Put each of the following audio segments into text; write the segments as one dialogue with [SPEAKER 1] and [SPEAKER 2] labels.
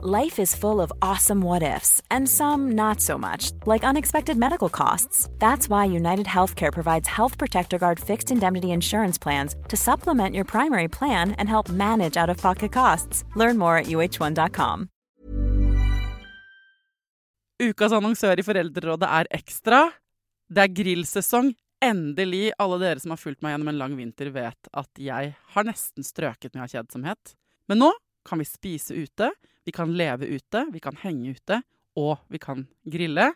[SPEAKER 1] Life is full of awesome what ifs, and some not so much, like unexpected medical costs. That's why United Healthcare provides Health Protector Guard fixed indemnity insurance plans to supplement your primary plan and help manage out of pocket costs. Learn more at uh1.com.
[SPEAKER 2] Ukas annonsør i Foreldrerådet er Ekstra. Det er grillsesong. Endelig. Alle dere som har fulgt meg gjennom en lang vinter, vet at jeg har nesten strøket med kjedsomhet. Men nå kan vi spise ute, vi kan leve ute, vi kan henge ute, og vi kan grille.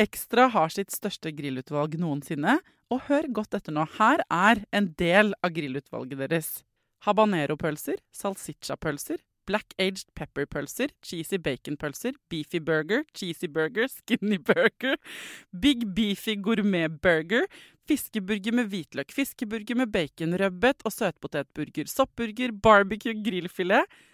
[SPEAKER 2] Ekstra har sitt største grillutvalg noensinne, og hør godt etter nå. Her er en del av grillutvalget deres. Habanero-pølser, salsiccia-pølser, black aged pepper-pølser, cheesy bacon-pølser, beefy burger, cheesy burger, skinny burger, big beefy gourmet-burger, fiskeburger med hvitløk, fiskeburger med bacon, rødbet og søtpotetburger, soppburger, barbecue, grillfilet,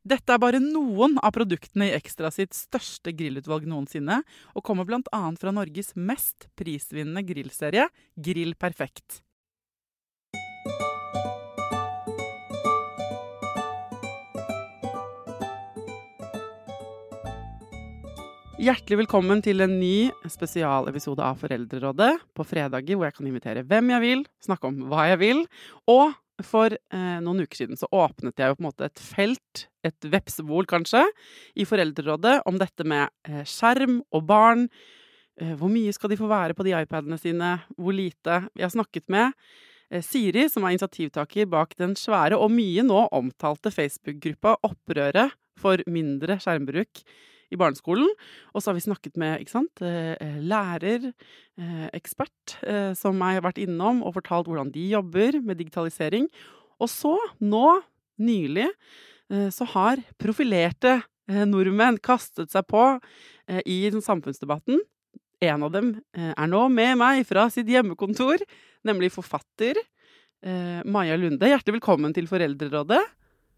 [SPEAKER 2] Dette er bare noen av produktene i Ekstra sitt største grillutvalg noensinne, og kommer bl.a. fra Norges mest prisvinnende grillserie, Grill Perfekt. Hjertelig velkommen til en ny spesialepisode av Foreldrerådet på fredager, hvor jeg kan invitere hvem jeg vil, snakke om hva jeg vil, og for eh, noen uker siden så åpnet jeg jo på en måte et felt, et vepsebol kanskje, i Foreldrerådet om dette med eh, skjerm og barn. Eh, hvor mye skal de få være på de iPadene sine? Hvor lite? Jeg har snakket med eh, Siri, som er initiativtaker bak den svære og mye nå omtalte Facebook-gruppa Opprøret for mindre skjermbruk i barneskolen. Og så har vi snakket med ikke sant, eh, lærer, eh, ekspert, eh, som jeg har vært innom og fortalt hvordan de jobber med digitalisering. Og så, nå nylig, så har profilerte nordmenn kastet seg på i samfunnsdebatten. En av dem er nå med meg fra sitt hjemmekontor, nemlig forfatter Maja Lunde. Hjertelig velkommen til Foreldrerådet.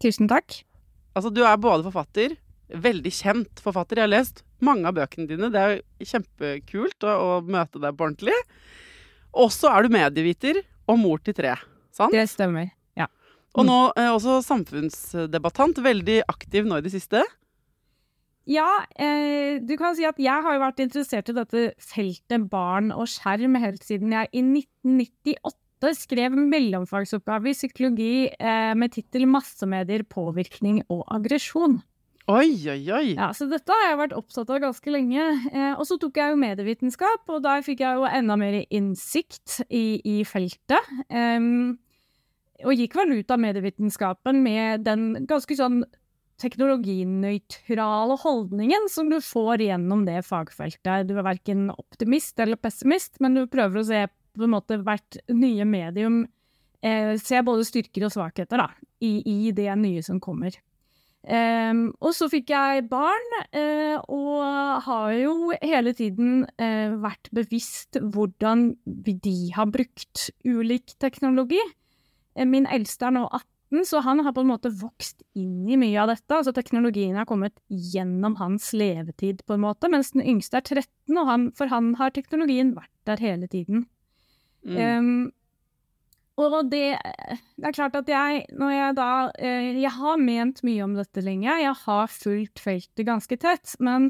[SPEAKER 3] Tusen takk.
[SPEAKER 2] Altså, du er både forfatter, veldig kjent forfatter. Jeg har lest mange av bøkene dine. Det er kjempekult å, å møte deg på ordentlig. Og så er du medieviter og mor til tre. Sant?
[SPEAKER 3] Det stemmer. Ja.
[SPEAKER 2] Og nå eh, også samfunnsdebattant. Veldig aktiv nå i det siste.
[SPEAKER 3] Ja, eh, du kan si at jeg har jo vært interessert i dette feltet barn og skjerm helt siden jeg i 1998 skrev mellomfagsoppgave i psykologi eh, med tittel 'Massemedier, påvirkning og aggresjon'.
[SPEAKER 2] Oi, oi, oi!
[SPEAKER 3] Ja, Så dette har jeg vært opptatt av ganske lenge. Eh, og så tok jeg jo medievitenskap, og der fikk jeg jo enda mer innsikt i, i feltet. Um, og gikk vel ut av medievitenskapen med den ganske sånn teknologinøytrale holdningen som du får gjennom det fagfeltet. Du er verken optimist eller pessimist, men du prøver å se på en måte hvert nye medium eh, Se både styrker og svakheter da, i, i det nye som kommer. Um, og så fikk jeg barn, uh, og har jo hele tiden uh, vært bevisst hvordan de har brukt ulik teknologi. Uh, min eldste er nå 18, så han har på en måte vokst inn i mye av dette. Altså teknologien har kommet gjennom hans levetid, på en måte, mens den yngste er 13, og han, for han har teknologien vært der hele tiden. Mm. Um, og det, det, er klart at jeg, når jeg da eh, Jeg har ment mye om dette lenge, jeg har fulgt feltet ganske tett. Men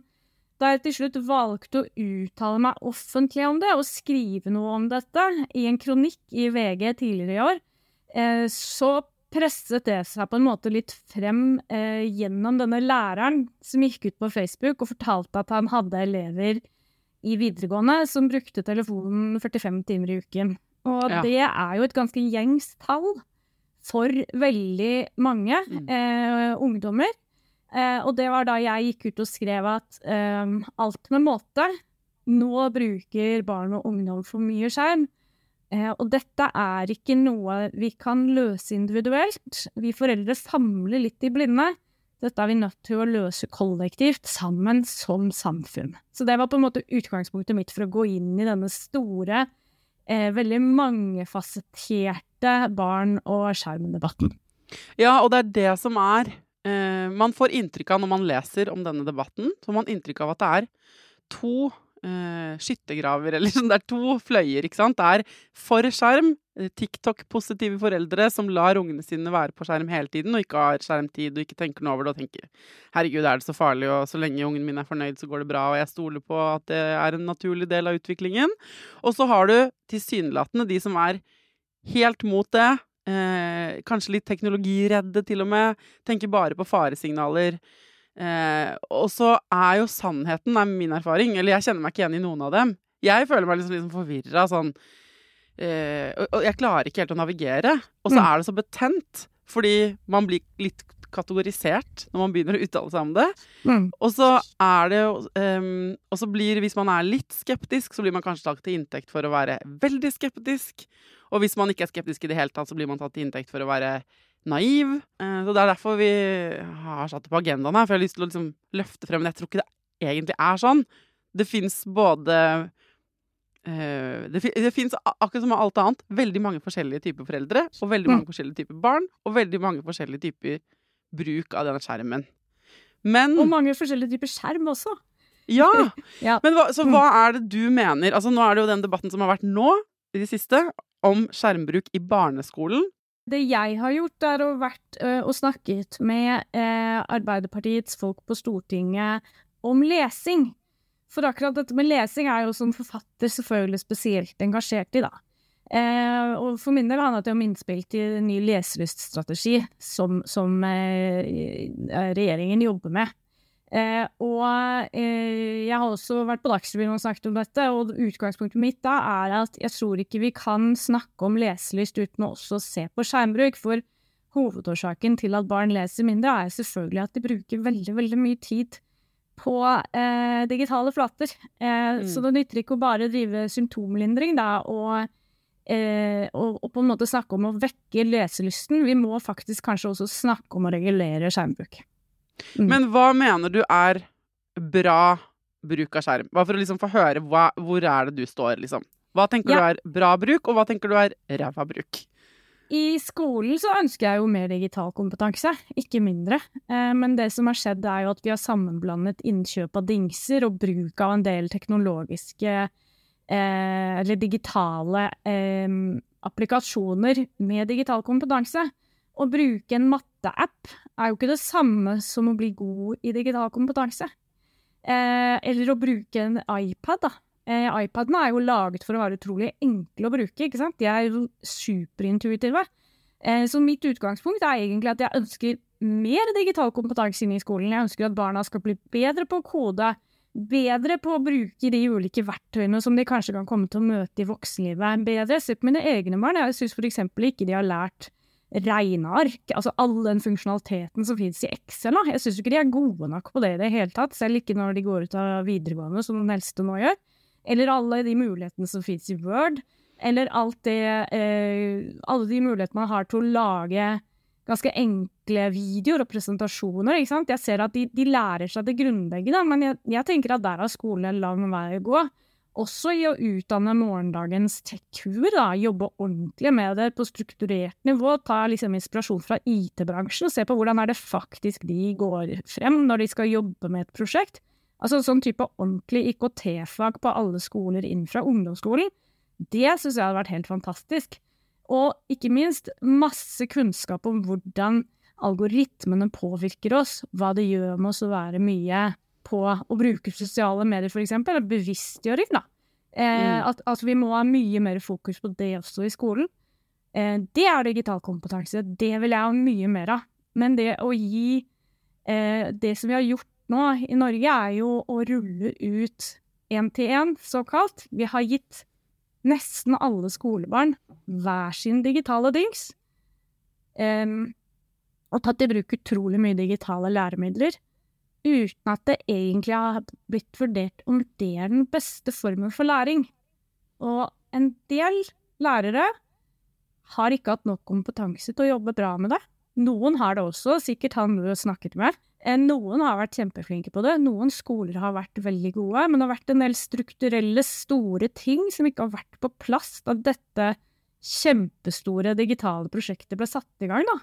[SPEAKER 3] da jeg til slutt valgte å uttale meg offentlig om det, og skrive noe om dette i en kronikk i VG tidligere i år, eh, så presset det seg på en måte litt frem eh, gjennom denne læreren som gikk ut på Facebook og fortalte at han hadde elever i videregående som brukte telefonen 45 timer i uken. Og ja. det er jo et ganske gjengs tall for veldig mange mm. eh, ungdommer. Eh, og det var da jeg gikk ut og skrev at eh, alt med måte. Nå bruker barn og ungdom for mye skjerm. Eh, og dette er ikke noe vi kan løse individuelt. Vi foreldre samler litt i blinde. Dette er vi nødt til å løse kollektivt, sammen som samfunn. Så det var på en måte utgangspunktet mitt for å gå inn i denne store, eh, veldig mangefasetterte barn- og skjermdebatten.
[SPEAKER 2] Ja, og det er det som er eh, Man får inntrykk av når man leser om denne debatten, så man inntrykk av at det er to eh, skyttergraver, eller sånn. Det er to fløyer, ikke sant. Det er for skjerm, eh, TikTok-positive foreldre som lar ungene sine være på skjerm hele tiden, og ikke har skjermtid og ikke tenker noe over det og tenker 'herregud, er det så farlig', og så lenge ungen min er fornøyd, så går det bra, og jeg stoler på at det er en naturlig del av utviklingen. Og så har du tilsynelatende de som er helt mot det. Eh, kanskje litt teknologiredde, til og med. Tenker bare på faresignaler. Eh, og så er jo sannheten, er min erfaring, eller jeg kjenner meg ikke igjen i noen av dem. Jeg føler meg liksom, liksom forvirra sånn eh, og, jeg klarer ikke helt å navigere. Og så mm. er det så betent, fordi man blir litt kategorisert når man begynner å uttale seg om det. Mm. Og så er det jo um, Og så blir, hvis man er litt skeptisk, så blir man kanskje tatt til inntekt for å være veldig skeptisk. Og hvis man ikke er skeptisk i det hele tatt, så blir man tatt til inntekt for å være naiv. Eh, så det er derfor vi har satt det på agendaen her, for jeg har lyst til å liksom løfte frem Men jeg tror ikke det egentlig er sånn. Det fins både uh, Det, det fins akkurat som alt annet veldig mange forskjellige typer foreldre, og veldig mange mm. forskjellige typer barn, og veldig mange forskjellige typer bruk av denne skjermen. Men
[SPEAKER 3] Og mange forskjellige typer skjerm også.
[SPEAKER 2] Ja! ja. Men hva, så hva er det du mener? Altså, nå er det jo den debatten som har vært nå, i det siste, om skjermbruk i barneskolen.
[SPEAKER 3] Det jeg har gjort, er å vært og snakket med Arbeiderpartiets folk på Stortinget om lesing. For akkurat dette med lesing er jo som forfatter selvfølgelig spesielt engasjert i, da. Og for min del handlet det om innspill til ny leselyststrategi som, som regjeringen jobber med. Eh, og eh, jeg har også vært på Dagsrevyen og snakket om dette, og utgangspunktet mitt da er at jeg tror ikke vi kan snakke om leselyst uten å også se på skjermbruk. For hovedårsaken til at barn leser mindre, er selvfølgelig at de bruker veldig, veldig mye tid på eh, digitale flater. Eh, mm. Så det nytter ikke å bare drive symptomlindring da, og, eh, og, og, på en måte snakke om å vekke leselysten. Vi må faktisk kanskje også snakke om å regulere skjermbruk.
[SPEAKER 2] Mm. Men hva mener du er bra bruk av skjerm? Bare for å liksom få høre hva, hvor er det du står, liksom. Hva tenker ja. du er bra bruk, og hva tenker du er ræva bruk?
[SPEAKER 3] I skolen så ønsker jeg jo mer digital kompetanse, ikke mindre. Eh, men det som har skjedd, er jo at vi har sammenblandet innkjøp av dingser og bruk av en del teknologiske eh, eller digitale eh, applikasjoner med digital kompetanse. Å bruke en matteapp er jo ikke det samme som å bli god i digital kompetanse. Eh, eller å bruke en iPad, da. Eh, iPadene er jo laget for å være utrolig enkle å bruke, ikke sant. De er jo superintuitive. Eh, så mitt utgangspunkt er egentlig at jeg ønsker mer digital kompetanse inn i skolen. Jeg ønsker at barna skal bli bedre på å kode, bedre på å bruke de ulike verktøyene som de kanskje kan komme til å møte i voksenlivet. Bedre. sett på mine egne barn. Jeg syns eksempel ikke de har lært regneark, altså all den funksjonaliteten som finnes i Excel. Da. Jeg syns ikke de er gode nok på det i det hele tatt, selv ikke når de går ut av videregående, som den eldste nå gjør. Eller alle de mulighetene som finnes i Word. Eller det eh, Alle de mulighetene man har til å lage ganske enkle videoer og presentasjoner. Jeg ser at de, de lærer seg det grunnleggende, men jeg, jeg tenker at der har skolen en lang vei å gå også i å utdanne morgendagens tech-huer, jobbe ordentlig med det på strukturert nivå, ta liksom inspirasjon fra IT-bransjen, se på hvordan er det faktisk de går frem når de skal jobbe med et prosjekt. Altså sånn type ordentlig IKT-fag på alle skoler inn fra ungdomsskolen, det syns jeg hadde vært helt fantastisk. Og ikke minst masse kunnskap om hvordan algoritmene påvirker oss, hva det gjør med oss å være mye på å bruke sosiale medier, f.eks., eller bevisstgjøring, da. Eh, mm. at, at, vi må ha mye mer fokus på det også i skolen. Eh, det er digital kompetanse. Det vil jeg ha mye mer av. Men det å gi eh, Det som vi har gjort nå i Norge, er jo å rulle ut én-til-én, såkalt. Vi har gitt nesten alle skolebarn hver sin digitale dings. og tatt i bruk utrolig mye digitale læremidler uten at det egentlig har blitt vurdert om det er den beste formen for læring. Og en del lærere har ikke hatt nok kompetanse til å jobbe bra med det. Noen har det også, sikkert han du snakket med. Eh, Noen har vært kjempeflinke på det, noen skoler har vært veldig gode, men det har vært en del strukturelle, store ting som ikke har vært på plass da dette kjempestore digitale prosjektet ble satt i gang, da.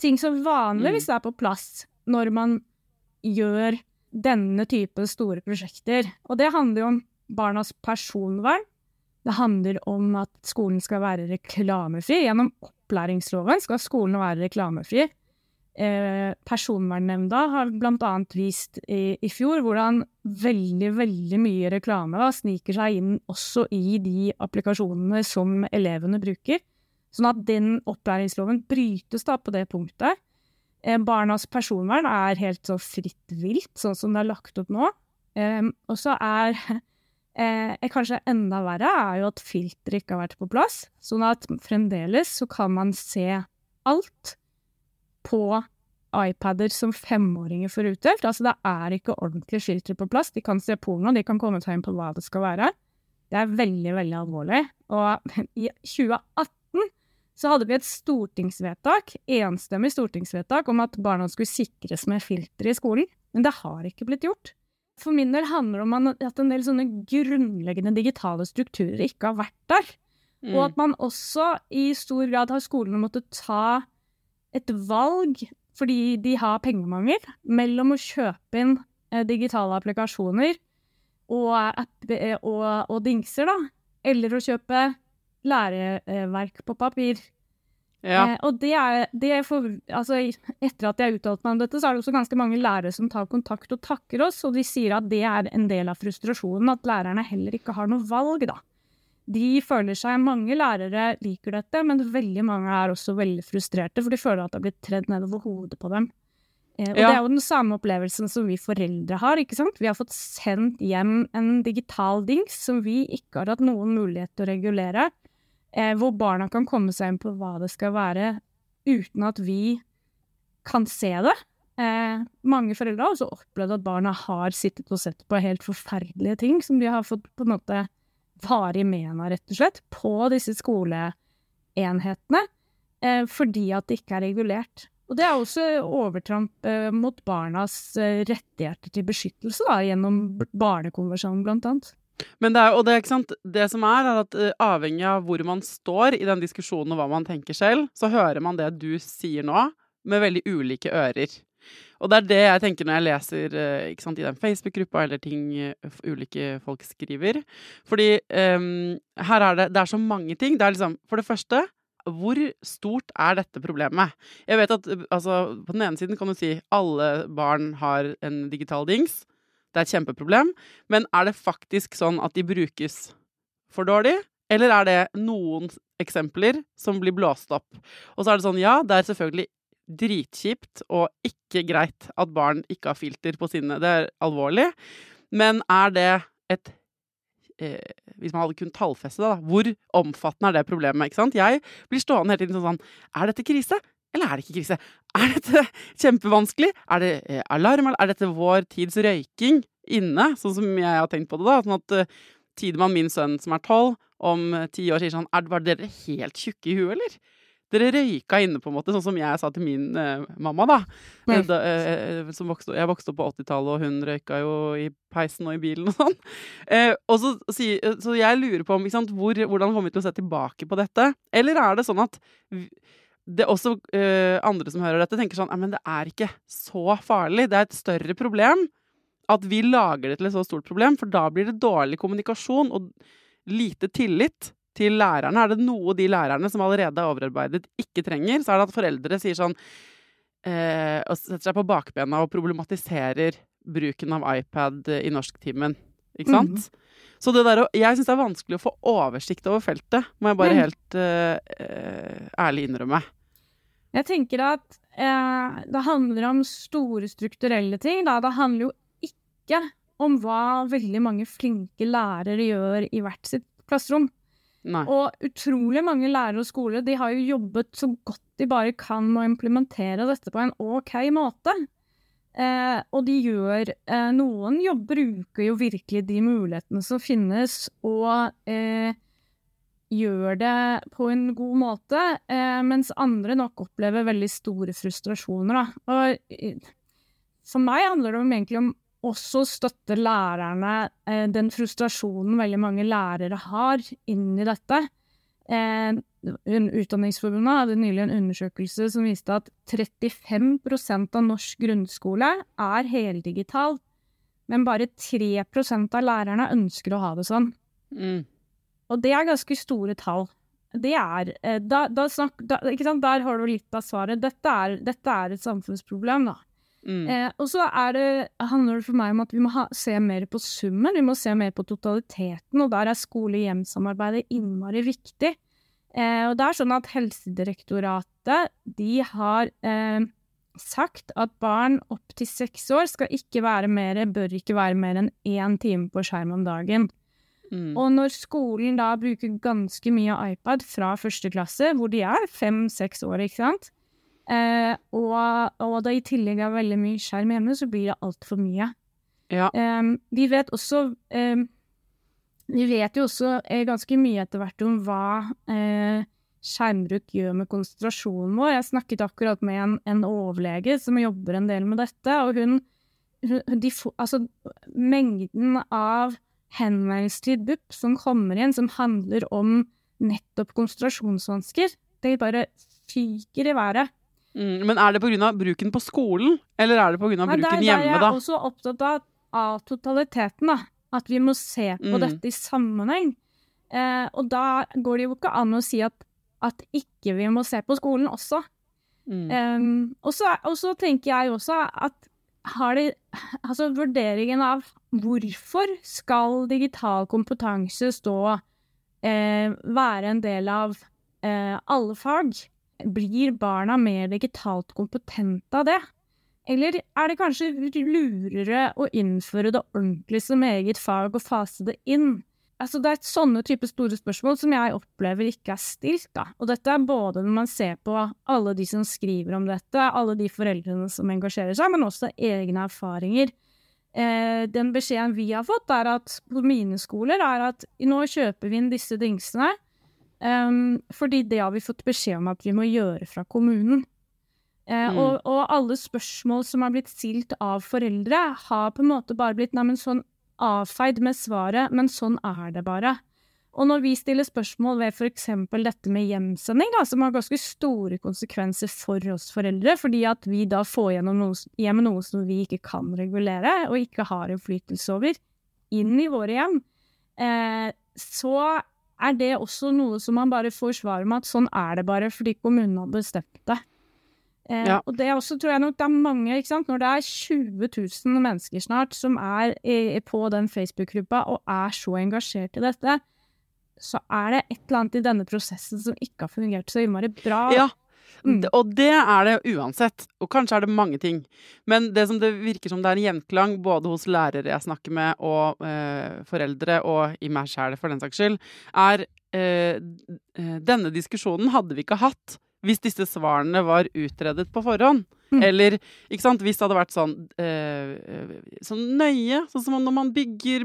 [SPEAKER 3] Ting som vanligvis er på plass når man gjør denne type store prosjekter. Og det handler jo om barnas personvern. Det handler om at skolen skal være reklamefri. Gjennom opplæringsloven skal skolen være reklamefri. Eh, Personvernnemnda har annet vist i, i fjor hvordan veldig, veldig mye reklame da, sniker seg inn også i de applikasjonene som elevene bruker. Sånn at den opplæringsloven brytes da på det punktet. Eh, barnas personvern er helt så fritt vilt, sånn som det er lagt opp nå. Og så er eh, kanskje enda verre er jo at filteret ikke har vært på plass. Sånn at fremdeles så kan man se alt på iPader som femåringer får utdelt. Altså det er ikke ordentlige filter på plass. De kan se porno, de kan komme seg inn på hva det skal være. Det er veldig, veldig alvorlig. Og i 2018 så hadde vi et stortingsvedtak, enstemmig stortingsvedtak, om at barna skulle sikres med filter i skolen. Men det har ikke blitt gjort. For min del handler det om at en del sånne grunnleggende digitale strukturer ikke har vært der. Mm. Og at man også i stor grad har skolene måttet ta et valg, fordi de har pengemangel, mellom å kjøpe inn eh, digitale applikasjoner og, app, eh, og, og dingser, da, eller å kjøpe læreverk på papir. Ja. Eh, og det er, det er for, altså, Etter at jeg uttalte meg om dette, så er det også ganske mange lærere som tar kontakt og takker oss, og de sier at det er en del av frustrasjonen, at lærerne heller ikke har noe valg, da. De føler seg, Mange lærere liker dette, men veldig mange er også veldig frustrerte, for de føler at det har blitt tredd nedover hodet på dem. Eh, og ja. det er jo den samme opplevelsen som vi foreldre har, ikke sant. Vi har fått sendt hjem en digital dings som vi ikke har hatt noen mulighet til å regulere eh, hvor barna kan komme seg inn på hva det skal være, uten at vi kan se det. Eh, mange foreldre har også opplevd at barna har sittet og sett på helt forferdelige ting som de har fått på en måte varig men av, rett og slett, på disse skoleenhetene, eh, fordi at det ikke er regulert. Og det er også overtramp eh, mot barnas eh, rettigheter til beskyttelse, da, gjennom Barnekonvensjonen, blant annet.
[SPEAKER 2] Men det, er, og det, ikke sant? det som er, er at uh, avhengig av hvor man står i den diskusjonen og hva man tenker selv, så hører man det du sier nå, med veldig ulike ører. Og det er det jeg tenker når jeg leser ikke sant, i den Facebook-gruppa eller ting uh, ulike folk skriver. Fordi um, her er det, det er så mange ting. Det er liksom, for det første hvor stort er dette problemet? Jeg vet at altså, På den ene siden kan du si alle barn har en digital dings. Det er et kjempeproblem. Men er det faktisk sånn at de brukes for dårlig? Eller er det noen eksempler som blir blåst opp? Og så er det sånn, ja, det er selvfølgelig dritkjipt og ikke greit at barn ikke har filter på sine Det er alvorlig. Men er det et eh, Hvis man hadde kunnet tallfeste det, da. Hvor omfattende er det problemet? ikke sant? Jeg blir stående hele tiden sånn Er dette krise? Eller er det ikke krise? Er dette kjempevanskelig? Er det eh, alarm? Er dette vår tids røyking inne, sånn som jeg har tenkt på det? da? Sånn at uh, Tidemann, min sønn som er tolv, om uh, ti år sier sånn er, Var dere helt tjukke i huet, eller? Dere røyka inne, på en måte, sånn som jeg sa til min uh, mamma, da. da vokste, jeg vokste opp på 80-tallet, og hun røyka jo i peisen og i bilen og sånn. og så, så, jeg lurer på om, sant, hvor, hvordan kommer vi til å se tilbake på dette? Eller er det sånn at det er også uh, andre som hører dette, tenker sånn men det er ikke så farlig. Det er et større problem at vi lager det til et så stort problem, for da blir det dårlig kommunikasjon og lite tillit til lærerne. Er det noe de lærerne som allerede er overarbeidet, ikke trenger, så er det at foreldre sier sånn uh, og setter seg på bakbena og problematiserer bruken av iPad i norsktimen. Ikke sant? Mm. Så det der, jeg syns det er vanskelig å få oversikt over feltet, må jeg bare helt uh, ærlig innrømme.
[SPEAKER 3] Jeg tenker at eh, det handler om store strukturelle ting. Da. Det handler jo ikke om hva veldig mange flinke lærere gjør i hvert sitt klasserom. Nei. Og utrolig mange lærere og skoler de har jo jobbet så godt de bare kan med å implementere dette på en OK måte. Eh, og de gjør eh, Noen jobber bruker jo virkelig de mulighetene som finnes, og eh, gjør det på en god måte, eh, mens andre nok opplever veldig store frustrasjoner. Da. Og for meg handler det om egentlig om også å støtte lærerne, eh, den frustrasjonen veldig mange lærere har inni dette. Eh, Utdanningsforbundet hadde nylig en undersøkelse som viste at 35% av norsk grunnskole er heldigital, men bare 3% av lærerne ønsker å ha det sånn.
[SPEAKER 2] Mm.
[SPEAKER 3] Og det er ganske store tall. Det er eh, da, da snakk, da? Der har du litt av svaret. Dette er, dette er et samfunnsproblem, da.
[SPEAKER 2] Mm.
[SPEAKER 3] Eh, og så er det, handler det for meg om at vi må ha, se mer på summen, vi må se mer på totaliteten, og der er skole-hjem-samarbeidet innmari viktig. Eh, og det er sånn at Helsedirektoratet de har eh, sagt at barn opp til seks år skal ikke være mer, bør ikke være mer enn én time på skjerm om dagen.
[SPEAKER 2] Mm.
[SPEAKER 3] Og når skolen da bruker ganske mye iPad fra første klasse, hvor de er fem-seks år, ikke sant, eh, og, og det i tillegg er veldig mye skjerm hjemme, så blir det altfor mye.
[SPEAKER 2] Ja.
[SPEAKER 3] Eh, vi vet også eh, Vi vet jo også eh, ganske mye etter hvert om hva eh, skjermbruk gjør med konsentrasjonen vår. Jeg snakket akkurat med en, en overlege som jobber en del med dette, og hun, hun de, Altså, mengden av henvendelser til BUP som kommer inn, som handler om nettopp konsentrasjonsvansker, det bare fyker i været.
[SPEAKER 2] Mm. Men er det pga. bruken på skolen, eller er det pga. Bruken
[SPEAKER 3] der, der er
[SPEAKER 2] da?
[SPEAKER 3] jeg
[SPEAKER 2] er
[SPEAKER 3] også opptatt av, av totaliteten, da. At vi må se på
[SPEAKER 2] Mm.
[SPEAKER 3] dette i sammenheng. Eh, og da går det jo ikke an å si at, at ikke vi må se på skolen også.
[SPEAKER 2] Mm.
[SPEAKER 3] Um, og så tenker jeg også at har de Altså vurderingen av hvorfor skal digital kompetanse stå eh, Være en del av eh, alle fag? Blir barna mer digitalt kompetente av det? Eller er det kanskje lurere å innføre det ordentlig som eget fag og fase det inn? Altså, det er sånne type store spørsmål som jeg opplever ikke er stilt. Da. Og dette er både når man ser på alle de som skriver om dette, alle de foreldrene som engasjerer seg, men også egne erfaringer. Eh, den beskjeden vi har fått er at på mine skoler, er at nå kjøper vi inn disse dingsene, Um, fordi det har vi fått beskjed om at vi må gjøre fra kommunen. Eh,
[SPEAKER 2] Mm.
[SPEAKER 3] og, og alle spørsmål som har blitt stilt av foreldre, har på en måte bare blitt Neimen, sånn avfeid med svaret 'men sånn er det bare'. Og når vi stiller spørsmål ved f.eks. dette med hjemsending, da, som har ganske store konsekvenser for oss foreldre, fordi at vi da får noe, hjem noe som vi ikke kan regulere, og ikke har innflytelse over, inn i våre hjem, eh, så er det også noe som man bare får svar med at sånn er det bare fordi kommunen har bestemt det. Eh,
[SPEAKER 2] Ja.
[SPEAKER 3] Og det er også tror jeg nok det er mange, ikke sant, når det er 20 000 mennesker snart som er i, på den Facebook-gruppa og er så engasjert i dette, så er det et eller annet i denne prosessen som ikke har fungert så innmari bra.
[SPEAKER 2] Ja,
[SPEAKER 3] Mm.
[SPEAKER 2] og det er det uansett. Og kanskje er det mange ting. Men det som det virker som det er en gjenklang både hos lærere jeg snakker med, og eh, foreldre, og i meg sjæl for den saks skyld, er eh, eh, Denne diskusjonen hadde vi ikke hatt hvis disse svarene var utredet på forhånd.
[SPEAKER 3] Mm.
[SPEAKER 2] Eller ikke sant, hvis det hadde vært sånn, eh, sånn nøye, sånn som når man bygger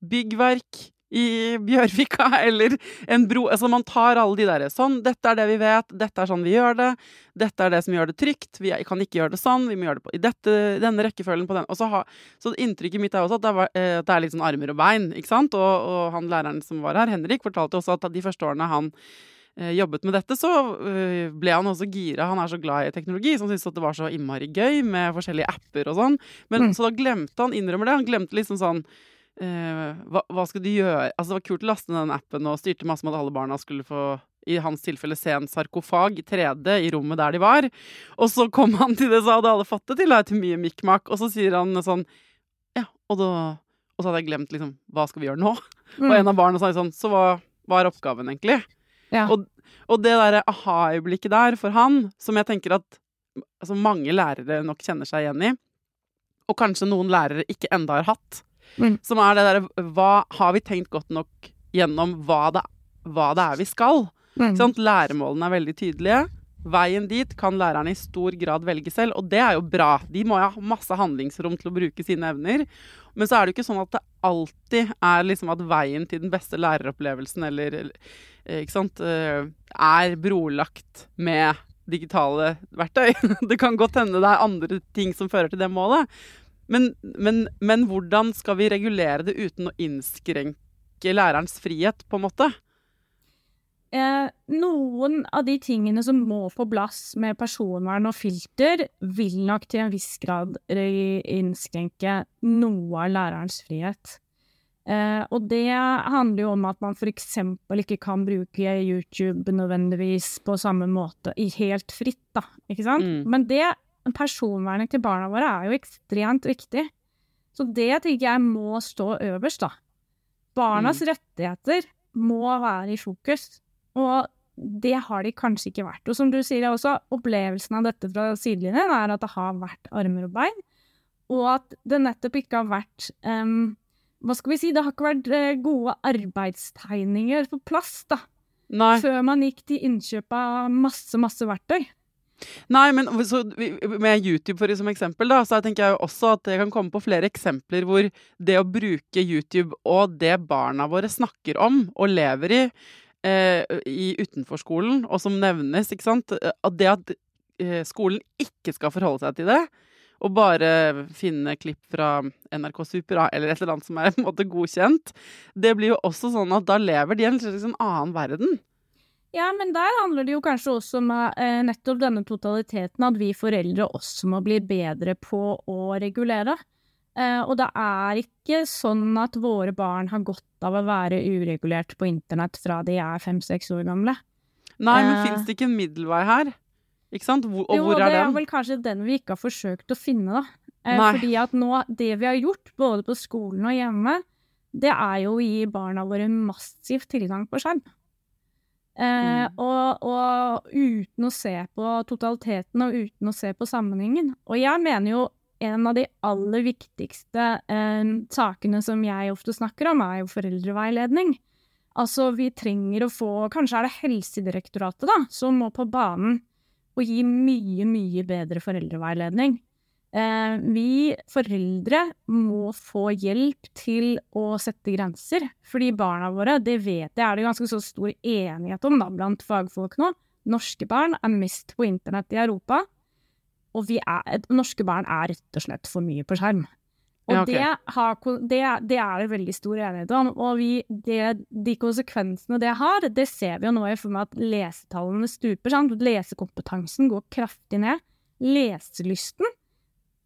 [SPEAKER 2] byggverk i Bjørvika, eller en bro Altså man tar alle de derre sånn, dette er det vi vet, dette er sånn vi gjør det, dette er det som gjør det trygt, vi kan ikke gjøre det sånn, vi må gjøre det på, i dette, denne rekkefølgen på den. Og så, ha, så inntrykket mitt er også at det, var, eh, at det er litt sånn armer og bein, ikke sant? Og, og han læreren som var her, Henrik, fortalte også at de første årene han jobbet med dette, så eh, ble han også gira. Han er så glad i teknologi, så han syntes at det var så innmari gøy med forskjellige apper og sånn. Men
[SPEAKER 3] Mm.
[SPEAKER 2] så da glemte han, innrømmer det, han glemte liksom sånn eh, hva, hva skal du gjøre? Altså Det var kult å laste ned den appen og styrte masse med at alle barna skulle få i hans tilfelle se en sarkofag i 3D i rommet der de var. Og så kom han til det, så hadde alle fått det til, da, til mye mikk-makk. Og så sier han sånn Ja, og da Og så hadde jeg glemt liksom Hva skal vi gjøre nå?
[SPEAKER 3] Mm.
[SPEAKER 2] Og en av barna sa sånn Så hva er oppgaven, egentlig?
[SPEAKER 3] Ja.
[SPEAKER 2] Og, og det derre aha-øyeblikket der for han, som jeg tenker at altså, mange lærere nok kjenner seg igjen i, og kanskje noen lærere ikke enda har hatt,
[SPEAKER 3] Mm.
[SPEAKER 2] som er det derre Hva har vi tenkt godt nok gjennom hva det, hva det er vi skal?
[SPEAKER 3] Mm.
[SPEAKER 2] Sånn. Læremålene er veldig tydelige. Veien dit kan lærerne i stor grad velge selv, og det er jo bra. De må jo ha masse handlingsrom til å bruke sine evner. Men så er det jo ikke sånn at det alltid er liksom at veien til den beste læreropplevelsen eller eh, ikke sant, eh, er brolagt med digitale verktøy. Det kan godt hende det er andre ting som fører til det målet. Men, men, men hvordan skal vi regulere det uten å innskrenke lærerens frihet, på en måte?
[SPEAKER 3] Eh, noen av de tingene som må på plass med personvern og filter, vil nok til en viss grad innskrenke noe av lærerens frihet. Eh, og det handler jo om at man f.eks. ikke kan bruke YouTube nødvendigvis på samme måte, helt fritt, da, ikke sant? Mm. Men det, personvernet til barna våre er jo ekstremt viktig. Så det tenker jeg må stå øverst, da. Barnas mm. rettigheter må være i fokus, og det har de kanskje ikke vært. Og som du sier også, opplevelsen av dette fra sidelinjen er at det har vært armer og bein, og at det nettopp ikke har vært um, hva skal vi si, det har ikke vært eh, gode arbeidstegninger på plass, da. Nei. Før man gikk til innkjøp av masse, masse verktøy.
[SPEAKER 2] Nei, men så, med YouTube for som eksempel, da, så tenker jeg jo også at jeg kan komme på flere eksempler hvor det å bruke YouTube og det barna våre snakker om og lever i, eh, i utenforskolen, og som nevnes, ikke sant, at det at eh, skolen ikke skal forholde seg til det, og bare finne klipp fra NRK Super eller et eller annet som er en måte godkjent, det blir jo også sånn at da lever de i en liksom annen verden.
[SPEAKER 3] Ja, men der handler det jo kanskje også om eh, nettopp denne totaliteten, at vi foreldre også må bli bedre på å regulere. Eh, og det er ikke sånn at våre barn har godt av å være uregulert på internett fra de er fem-seks år gamle.
[SPEAKER 2] Nei, men uh, fins det ikke en middelvei her? Ikke sant? Hvor, og
[SPEAKER 3] jo,
[SPEAKER 2] hvor er den?
[SPEAKER 3] Jo, det er vel kanskje den vi ikke har forsøkt å finne, da. Uh, fordi at nå, det vi har gjort, både på skolen og hjemme, det er jo å gi barna våre massiv tilgang på skjerm. Eh, mm. og, og, uten å se på totaliteten og uten å se på sammenhengen. Og jeg mener jo en av de aller viktigste eh, sakene som jeg ofte snakker om, er jo foreldreveiledning. Altså, vi trenger å få Kanskje er det Helsedirektoratet, da, som må på banen og gi mye, mye bedre foreldreveiledning. Eh, vi foreldre må få hjelp til å sette grenser, fordi barna våre, det vet jeg er det ganske så stor enighet om da, blant fagfolk nå, norske barn er mest på internett i Europa, og er, norske barn er rett og slett for mye på skjerm. Og ja, okay. det, har, det, det, er det veldig stor enighet om. Og vi, det, de konsekvensene det har, det ser vi jo nå i form av at lesetallene stuper. Sant? Lesekompetansen går kraftig ned. Leselysten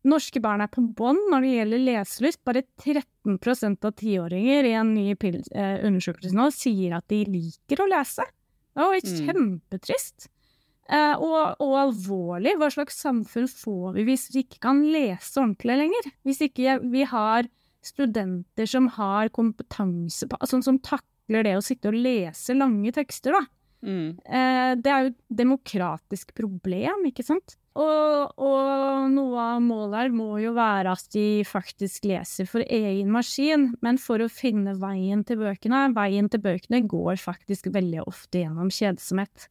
[SPEAKER 3] Norske barn er på bånn når det gjelder leselyst. Bare 13% av tiåringer i en ny eh, undersøkelse nå sier at de liker å lese. Det er jo mm. kjempetrist. Uh, og, og, alvorlig. Hva slags samfunn får vi hvis vi ikke kan lese ordentlig lenger? Hvis ikke vi har studenter som har kompetanse på Sånn Som takler det å sitte og lese lange tekster, da. Mm. Uh, det er jo et demokratisk problem, ikke sant? Og, og, noe av målet her må jo være at de faktisk leser for egen maskin, men for å finne veien til bøkene Veien til bøkene går faktisk veldig ofte gjennom kjedsomhet.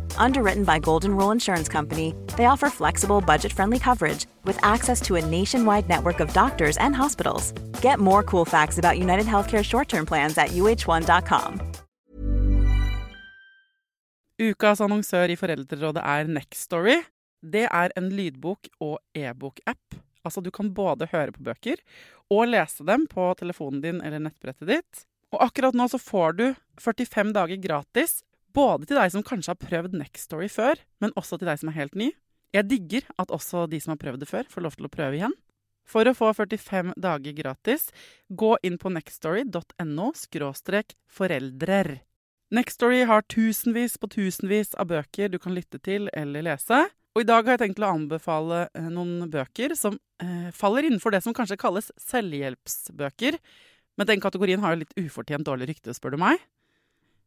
[SPEAKER 1] Underwritten by Golden Rule Insurance Company, they offer flexible, budget friendly coverage with access to a nationwide network of doctors and hospitals. Get more cool facts about United Healthcare short term plans at uh1.com.
[SPEAKER 2] Ukas annonsør i Foreldrerådet er Nextory. Det er en lydbok- og e-bok-app. Altså, du kan både høre på bøker og lese dem på telefonen din eller nettbrettet ditt. Og akkurat nå så får du 45 dager gratis både til deg som kanskje har prøvd Next Story før, men også til deg som er helt ny. Jeg digger at også de som har prøvd det før, får lov til å prøve igjen. For å få 45 dager gratis, gå inn på nextstory.no foreldrer. Nextory har tusenvis på tusenvis av bøker du kan lytte til eller lese. Og i dag har jeg tenkt å anbefale eh, noen bøker som eh, faller innenfor det som kanskje kalles selvhjelpsbøker. Men den kategorien har jo litt ufortjent dårlig rykte, spør du meg.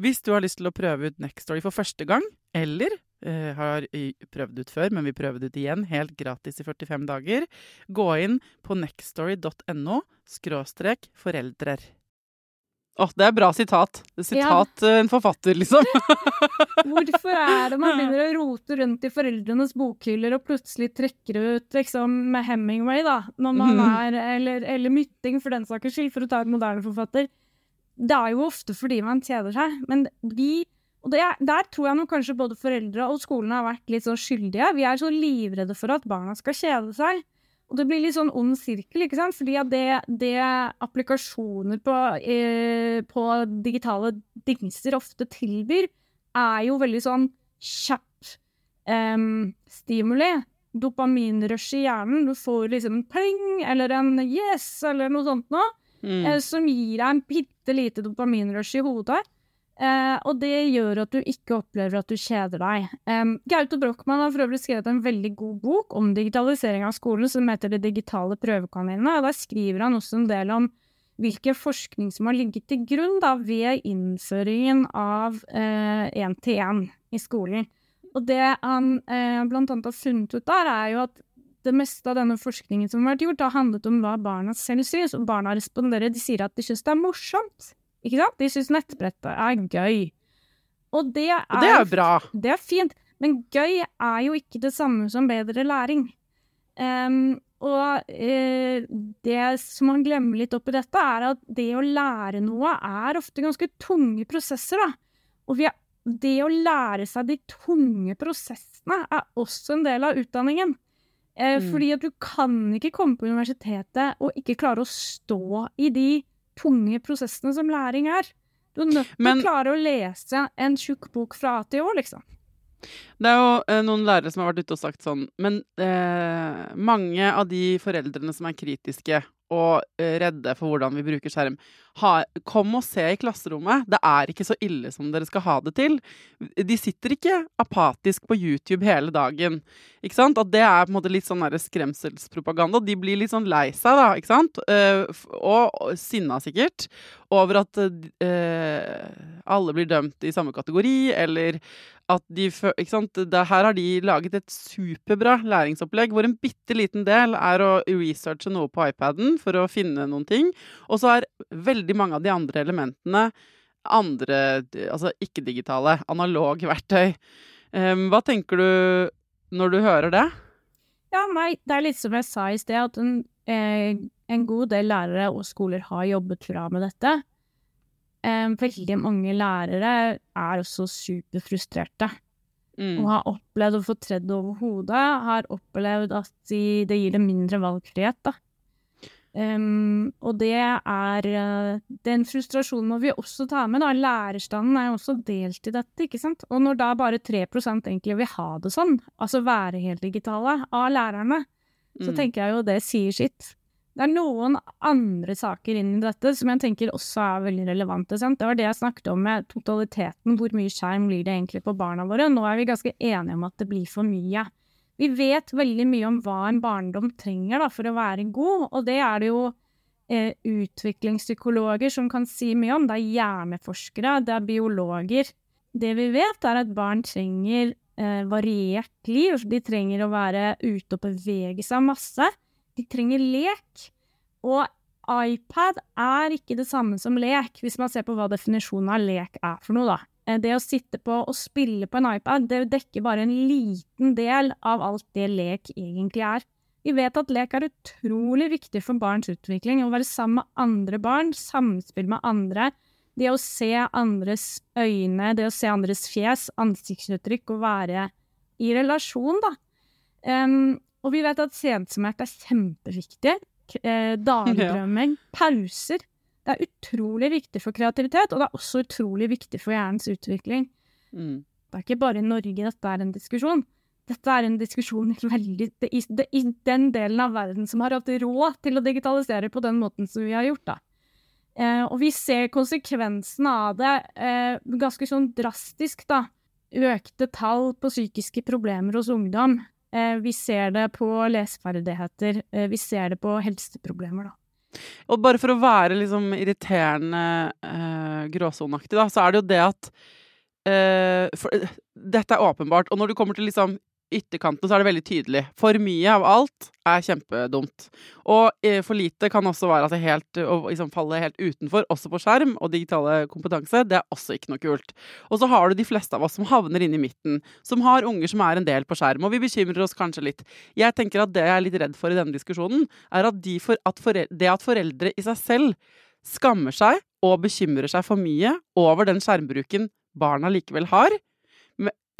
[SPEAKER 2] Hvis du har lyst til å prøve ut Nextory for første gang, eller eh, har prøvd ut før, men vil prøve det ut igjen helt gratis i 45 dager, gå inn på nextstory.no skråstrek foreldrer. Å, det er bra sitat. Sitat ja. Eh, en forfatter, liksom.
[SPEAKER 3] Hvorfor er det man begynner å rote rundt i foreldrenes bokhyller og plutselig trekker ut liksom med Hemingway, da, når man mhm. er Eller, eller Mytting, for den saks skyld, for å ta en moderne forfatter det er jo ofte fordi man kjeder seg, men vi og det, Der tror jeg nok kanskje både foreldre og skolen har vært litt sånn skyldige. Vi er så livredde for at barna skal kjede seg. Og det blir litt sånn ond sirkel, ikke sant? Fordi at det, det applikasjoner på, eh, på, digitale dingser ofte tilbyr, er jo veldig sånn kjapp eh, stimuli. Dopaminrush i hjernen. Du får liksom en pling eller en yes eller noe sånt noe mm. eh, som gir deg en bitte lite dopaminrush i hodet. Eh, og det gjør at du ikke opplever at du kjeder deg. Eh, Gaute Brochmann har for øvrig skrevet en veldig god bok om digitalisering av skolen som heter De digitale prøvekaninene. og Der skriver han også en del om hvilken forskning som har ligget til grunn da, ved innføringen av én-til-én eh, i skolen. Og det han eh, blant annet har funnet ut der, er jo at det meste av denne forskningen som har vært gjort, har handlet om hva barna selv syns, og barna responderer. De sier at de syns det er morsomt. Ikke sant? De syns nettbrettet er gøy. Og det er,
[SPEAKER 2] og det er bra.
[SPEAKER 3] Det er fint. Men gøy er jo ikke det samme som bedre læring. Um, og uh, det som man glemmer litt oppi dette, er at det å lære noe er ofte ganske tunge prosesser, da. Og er, det å lære seg de tunge prosessene er også en del av utdanningen. Eh, mm. Fordi at du kan ikke komme på universitetet og ikke klare å stå i de tunge prosessene som læring er. Du er nødt til å klare å lese en tjukk bok fra A til Å, liksom.
[SPEAKER 2] Det er jo eh, noen lærere som har vært ute og sagt sånn Men eh, mange av de foreldrene som er kritiske og eh, redde for hvordan vi bruker skjerm. Ha, kom og se i klasserommet. Det er ikke så ille som dere skal ha det til. De sitter ikke apatisk på YouTube hele dagen. Ikke sant? At det er på en måte litt sånn skremselspropaganda. De blir litt sånn lei seg, da, ikke sant? Uh, og, sinna sikkert over at uh, alle blir dømt i samme kategori, eller at de ikke sant? Her har de laget et superbra læringsopplegg hvor en bitte liten del er å researche noe på iPaden for å finne noen ting. Og så er veldig mange av de andre elementene andre, altså ikke-digitale, analog verktøy. Um, hva tenker du når du hører det?
[SPEAKER 3] Ja, nei, det er litt som jeg sa i sted, at en, eh, en god del lærere og skoler har jobbet bra med dette. Um, veldig mange lærere er også superfrustrerte. Mm. Og har opplevd å få tredd over hodet. Har opplevd at de, det gir dem mindre valgfrihet, da. Um, og det er uh, Den frustrasjonen må vi også ta med. da. Lærerstanden er jo også delt i dette. ikke sant? Og når da bare 3% egentlig vil ha det sånn, altså være helt digitale, av lærerne, mm. så tenker jeg jo det sier sitt. Det er noen andre saker inn i dette som jeg tenker også er veldig relevante. Sant? Det var det jeg snakket om med totaliteten. Hvor mye skjerm blir det egentlig på barna våre? Nå er vi ganske enige om at det blir for mye. Vi vet veldig mye om hva en barndom trenger da, for å være god, og det er det jo eh, utviklingspsykologer som kan si mye om. Det er hjerneforskere, det er biologer. Det vi vet, er at barn trenger eh, variert liv. De trenger å være ute og bevege seg masse. De trenger lek. Og iPad er ikke det samme som lek, hvis man ser på hva definisjonen av lek er for noe, da. Eh, det å sitte på og spille på en iPad, det dekker bare en liten del av alt det lek egentlig er. Vi vet at lek er utrolig viktig for barns utvikling. Å være sammen med andre barn, samspill med andre. Det å se andres øyne, det å se andres fjes, ansiktsuttrykk og være i relasjon, da. Um, og vi vet at sensomhet er kjempeviktig. Eh, dagdrømming, pauser. Det er utrolig viktig for kreativitet, og det er også utrolig viktig for hjernens utvikling.
[SPEAKER 2] Mm.
[SPEAKER 3] Det er ikke bare i Norge dette er en diskusjon. Dette er en diskusjon i, veldig, i, i den delen av verden som har hatt råd til å digitalisere på den måten som vi har gjort. da. Eh, og vi ser konsekvensene av det eh, ganske sånn drastisk, da. Økte tall på psykiske problemer hos ungdom. Eh, vi ser det på leseferdigheter. Eh, vi ser det på helseproblemer, da.
[SPEAKER 2] Og bare for å være liksom irriterende eh, gråsoneaktig, da, så er det jo det at eh, for, Dette er åpenbart. Og når du kommer til liksom ytterkantene, så er det veldig tydelig. For mye av alt er kjempedumt. Og eh, for lite kan også være det helt, å liksom falle helt utenfor, også på skjerm og digitale kompetanse. Det er også ikke noe kult. Og så har du de fleste av oss som havner inne i midten, som har unger som er en del på skjerm, og vi bekymrer oss kanskje litt. Jeg tenker at det jeg er litt redd for i denne diskusjonen, er at, de for, at foreldre, det at foreldre i seg selv skammer seg og bekymrer seg for mye over den skjermbruken barna likevel har,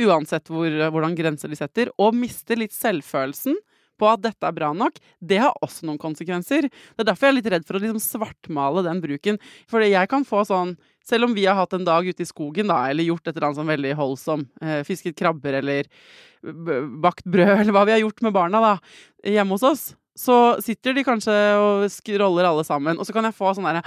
[SPEAKER 2] uansett hvor, hvordan grenser de setter, og mister litt selvfølelsen på at dette er bra nok, det har også noen konsekvenser. Det er derfor jeg er litt redd for å liksom svartmale den bruken. For jeg kan få sånn Selv om vi har hatt en dag ute i skogen, da, eller gjort et eller annet sånn veldig holdsom, eh, fisket krabber eller bakt brød, eller hva vi har gjort med barna da, hjemme hos oss, så sitter de kanskje og scroller alle sammen, og så kan jeg få sånn derre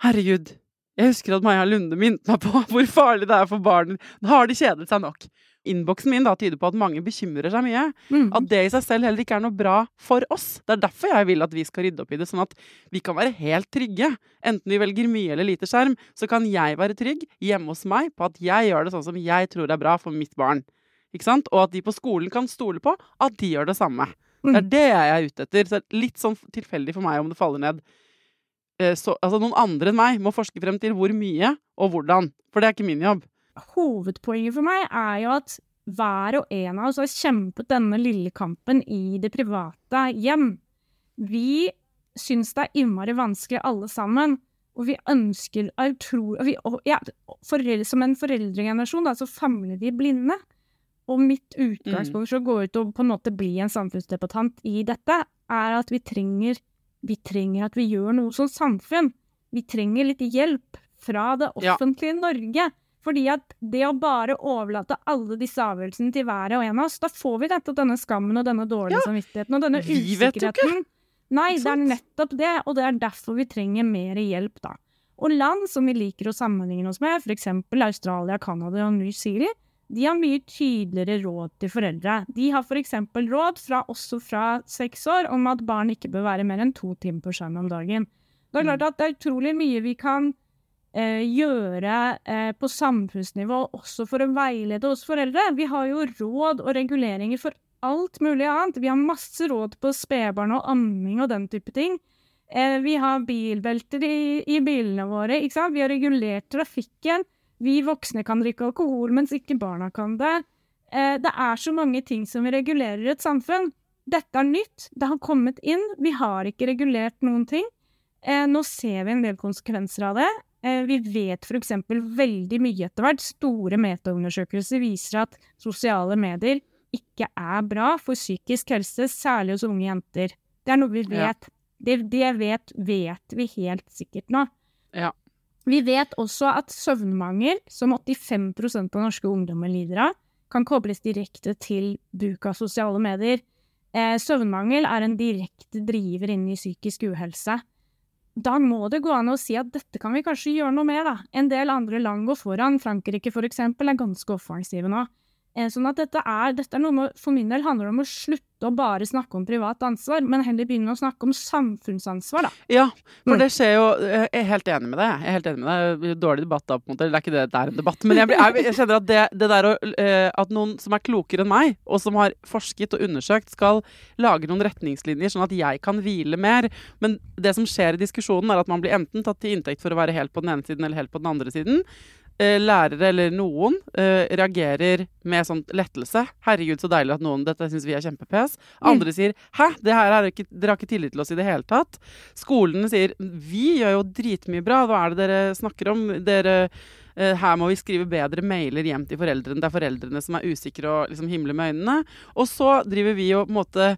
[SPEAKER 2] Herregud, jeg husker at Maja Lunde minnet meg på hvor farlig det er for barn. Da har de kjedet seg nok. Innboksen min da tyder på at mange bekymrer seg mye.
[SPEAKER 3] Mm.
[SPEAKER 2] At det i seg selv heller ikke er noe bra for oss. Det er derfor jeg vil at vi skal rydde opp i det, sånn at vi kan være helt trygge. Enten vi velger mye eller lite skjerm, så kan jeg være trygg hjemme hos meg på at jeg gjør det sånn som jeg tror er bra for mitt barn. Ikke sant? Og at de på skolen kan stole på at de gjør det samme. Det er
[SPEAKER 3] Mm.
[SPEAKER 2] det jeg er ute etter. Så det er litt sånn tilfeldig for meg om det faller ned. Eh, Så, altså noen andre enn meg må forske frem til hvor mye og hvordan. For det er ikke min jobb.
[SPEAKER 3] Hovedpoenget for meg er jo at hver og en av oss har kjempet denne lille kampen i det private hjem. Vi syns det er innmari vanskelig alle sammen, og vi ønsker er utro, og vi, og, ja, foreldre, Som en foreldregenerasjon da, så famler vi blinde. Og mitt utgangspunkt for å gå ut og på en måte bli en samfunnsdebattant i dette, er at vi trenger, vi trenger at vi gjør noe som samfunn. Vi trenger litt hjelp fra det
[SPEAKER 2] Ja.
[SPEAKER 3] offentlige Norge. Fordi at det å bare overlate alle disse avgjørelsene til hver og en av oss, da får vi nettopp denne skammen og denne dårlige
[SPEAKER 2] Ja,
[SPEAKER 3] samvittigheten og denne
[SPEAKER 2] vi
[SPEAKER 3] usikkerheten. Nei, det er nettopp det, og det er derfor vi trenger mer hjelp, da. Og land som vi liker å sammenligne oss med, f.eks. Australia, Canada og New Zealand, de har mye tydeligere råd til foreldre. De har f.eks. råd, fra, også fra seks år, om at barn ikke bør være mer enn to timer på skjerm om dagen. Det er klart at det er utrolig mye vi kan eh, gjøre eh, på samfunnsnivå også for å veilede oss foreldre. Vi har jo råd og reguleringer for alt mulig annet. Vi har masse råd på spedbarn og amming og den type ting. Eh, vi har bilbelter i, i bilene våre? Vi har regulert trafikken. Vi voksne kan drikke alkohol, mens ikke barna kan det. Eh, det er så mange ting som vi regulerer i et samfunn. Dette er nytt, det har kommet inn. Vi har ikke regulert noen ting. Eh, nå ser vi en del konsekvenser av det. Eh, vi vet f.eks. veldig mye etter hvert. Store metaundersøkelser viser at sosiale medier ikke er bra for psykisk helse, særlig hos unge jenter. Det er noe vi
[SPEAKER 2] Ja.
[SPEAKER 3] vet. Det, det vet, vet vi helt sikkert nå.
[SPEAKER 2] Ja.
[SPEAKER 3] Vi vet også at søvnmangel, som 85% av norske ungdommer lider av, kan kobles direkte til bruk av sosiale medier. Eh, søvnmangel er en direkte driver inn i psykisk uhelse. Da må det gå an å si at dette kan vi kanskje gjøre noe med, da. En del andre land går foran. Frankrike, for eksempel, er ganske offensive nå. Eh, Sånn at dette er, dette er noe med, For min del handler det om å slutte å bare snakke om privat ansvar, men heller begynne å snakke om samfunnsansvar, da.
[SPEAKER 2] Ja, for
[SPEAKER 3] Mm.
[SPEAKER 2] det skjer jo Jeg er helt enig med deg. Jeg er helt enig med deg. Dårlig debatt da, på en måte. Det er ikke det det er en debatt. Men jeg, blir- jeg, jeg kjenner at det, det der å eh, At noen som er klokere enn meg, og som har forsket og undersøkt, skal lage noen retningslinjer sånn at jeg kan hvile mer. Men det som skjer i diskusjonen, er at man blir enten tatt til inntekt for å være helt på den ene siden eller helt på den andre siden. Eh, lærere, eller noen, eh, reagerer med sånn lettelse. 'Herregud, så deilig at noen Dette syns vi er kjempepes.' Andre sier 'Hæ, det her er ikke, dere har ikke tillit til oss i det hele tatt'. Skolene sier 'Vi gjør jo dritmye bra. Hva er det dere snakker om?' Dere her må vi skrive bedre mailer hjem til foreldrene. Det er foreldrene som er usikre og liksom himler med øynene. Og så driver vi og på en måte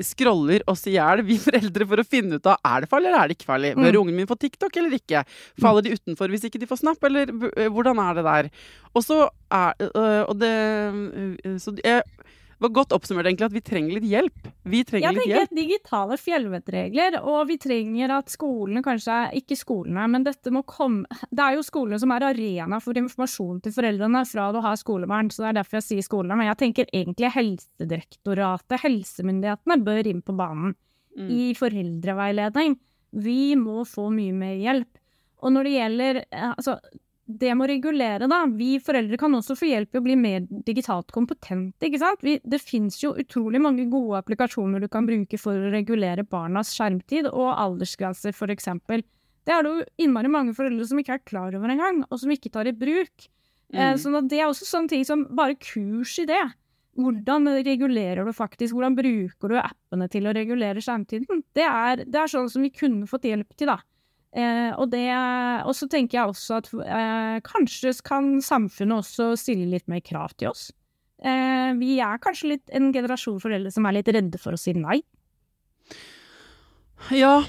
[SPEAKER 2] scroller oss i hjel, vi foreldre, for å finne ut av er det farlig eller er det ikke farlig. Bør mm. ungen min få TikTok eller ikke? Faller de utenfor hvis ikke de får Snap, eller eh, hvordan er det der? Og så er øh, Og det Så jeg var godt oppsummert egentlig at vi trenger litt hjelp. Vi trenger
[SPEAKER 3] jeg
[SPEAKER 2] litt hjelp.
[SPEAKER 3] Jeg tenker digitale fjellvettregler, og vi trenger at skolene kanskje Ikke skolene, men dette må komme Det er jo skolene som er arena for informasjon til foreldrene fra du har skolebarn, så det er derfor jeg sier skolene. Men jeg tenker egentlig Helsedirektoratet, helsemyndighetene, bør inn på banen mm. i foreldreveiledning. Vi må få mye mer hjelp. Og når det gjelder altså, det med å regulere, da. Vi foreldre kan også få hjelp i å bli mer digitalt kompetente, ikke sant. Vi, det fins jo utrolig mange gode applikasjoner du kan bruke for å regulere barnas skjermtid, og aldersgrenser, for eksempel. Det er det jo innmari mange foreldre som ikke er klar over engang, og som ikke tar i bruk. Eh, mm. Eh, så det er også sånne ting som bare kurs i det. Hvordan regulerer du faktisk, hvordan bruker du appene til å regulere skjermtiden? Det er, det er sånn som vi kunne fått hjelp til, da. Eh, og, det, og så tenker jeg også at eh, kanskje kan samfunnet også stille litt mer krav til oss. Eh, vi er kanskje litt en generasjon foreldre som er litt redde for å si nei.
[SPEAKER 2] Ja,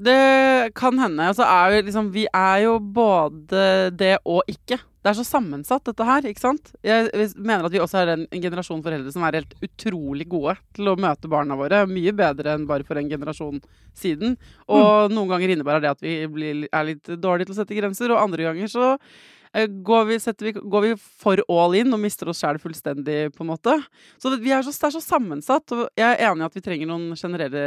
[SPEAKER 2] det kan hende. Altså, er liksom, vi er jo både det og ikke. Det er så sammensatt, dette her. ikke sant? Jeg mener at vi også er en, en generasjon foreldre som er helt utrolig gode til å møte barna våre. Mye bedre enn bare for en generasjon siden. Og mm. noen ganger innebærer det at vi blir, er litt dårlige til å sette grenser, og andre ganger så eh, Går vi, vi, går vi, for all in og mister oss sjæl fullstendig, på en måte? Så, det, er så, det er så sammensatt. Og jeg er enig i at vi trenger noen generelle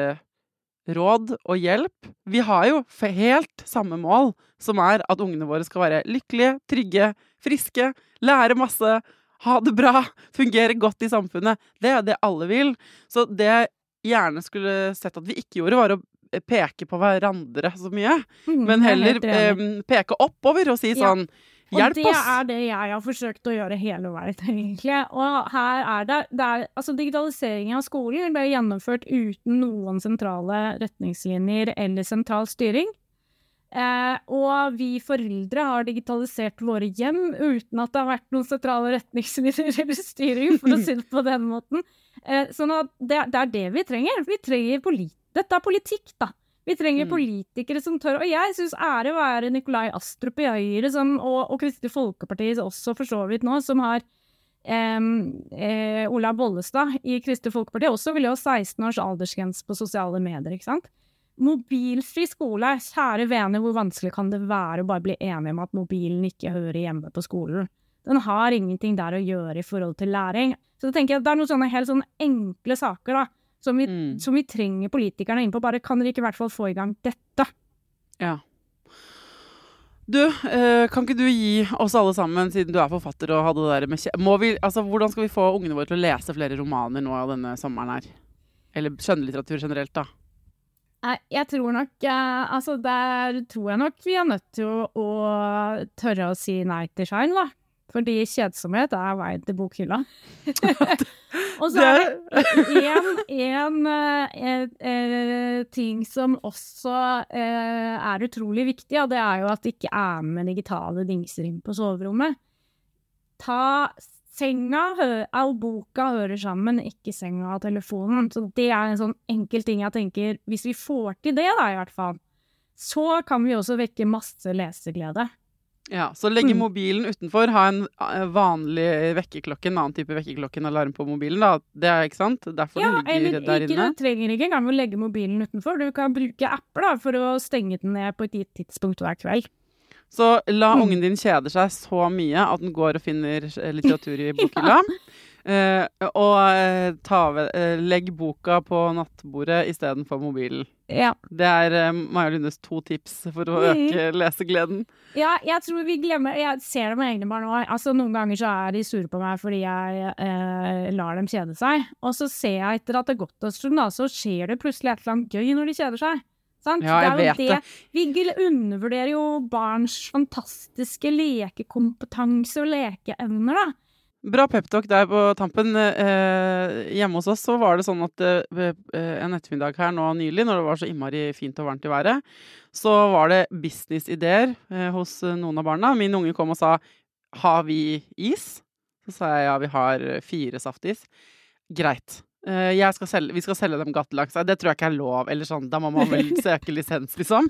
[SPEAKER 2] råd og hjelp. Vi har jo helt samme mål, som er at ungene våre skal være lykkelige, trygge, friske, lære masse, ha det bra, fungere godt i samfunnet. Det er det alle vil. Så det jeg gjerne skulle sett at vi ikke gjorde, var å peke på hverandre så mye, mm, men heller eh, peke oppover og si sånn ja. Hjelp!
[SPEAKER 3] Og det er det jeg har forsøkt å gjøre hele veien, egentlig. Og her er det, det er, Altså, digitaliseringen av skolen ble gjennomført uten noen sentrale retningslinjer eller sentral styring. Eh, og vi foreldre har digitalisert våre hjem uten at det har vært noen sentrale retningslinjer eller styring, for å si det på den måten. Eh, sånn at det, det, er det vi trenger. Vi trenger polit Dette er politikk, da. Vi trenger mm. politikere som tør. Og jeg syns ære være Nikolai Astrup i Høyre, som, og, og Kristelig Folkeparti også for så vidt nå, som har Um, eh, Olav Bollestad i Kristelig Folkeparti også ville ha 16 års aldersgrense på sosiale medier, ikke sant. Mobilfri skole, kjære vene, hvor vanskelig kan det være å bare bli enige om at mobilen ikke hører hjemme på skolen? Den har ingenting der å gjøre i forhold til læring. Så da tenker jeg at det er noen sånne helt sånne enkle saker, da som vi, mm. som vi trenger politikerne inn på. Bare kan dere ikke i hvert fall få i gang dette?
[SPEAKER 2] Ja. Du, eh, kan ikke du gi oss alle sammen, siden du er forfatter og hadde det der med må vi, altså, Hvordan skal vi få ungene våre til å lese flere romaner nå av denne sommeren her? Eller skjønnlitteratur generelt, da?
[SPEAKER 3] Jeg tror nok eh, Altså, der tror jeg nok vi er nødt til å, å tørre å si nei til Shine, da. Fordi kjedsomhet er veien til bokhylla. og så er det én eh, eh, ting som også eh, er utrolig viktig, og det er jo at det ikke er med digitale dingser inn på soverommet. Ta senga og boka hører sammen, ikke senga og telefonen. Så det er en sånn enkel ting jeg tenker Hvis vi får til det, da, i hvert fall, så kan vi også vekke masse leseglede.
[SPEAKER 2] Ja, Så legge mm. mobilen utenfor, ha en eh, vanlig vekkerklokke, en annen type vekkerklokke enn alarm på mobilen, da. Det er ikke sant? Derfor ja, den ligger der
[SPEAKER 3] ikke,
[SPEAKER 2] inne.
[SPEAKER 3] Du trenger ikke engang å legge mobilen utenfor. Du kan bruke apper da, for å stenge den ned på et gitt tidspunkt hver kveld.
[SPEAKER 2] Så la mm. ungen din kjede seg så mye at den går og finner litteratur i bokhylla. ja. Uh, og uh, ta, uh, legg boka på nattbordet istedenfor mobilen.
[SPEAKER 3] Ja.
[SPEAKER 2] Det er uh, Maja Lundes to tips for å øke lesegleden.
[SPEAKER 3] Ja, jeg tror vi glemmer Jeg ser det med egne barn òg. Altså, noen ganger så er de sure på meg fordi jeg lar dem kjede seg. Og så ser jeg etter at det har gått en stund, da, så skjer det plutselig et eller annet gøy når de kjeder seg. Sant?
[SPEAKER 2] Ja, jeg
[SPEAKER 3] det
[SPEAKER 2] vet det.
[SPEAKER 3] Vi gl- undervurderer jo barns fantastiske lekekompetanse og lekeevner, da.
[SPEAKER 2] Bra peptalk der på tampen. Eh, hjemme hos oss så var det sånn at eh, eh, en ettermiddag her nå nylig, når det var så innmari fint og varmt i været, så var det businessideer eh, hos noen av barna. Min unge kom og sa 'Har vi is?' Så sa jeg ja, vi har fire saftis. Greit. Eh, jeg skal selge, vi skal selge dem gattelaks. Det tror jeg ikke er lov. Eller sånn, Da må man vel søke lisens, liksom.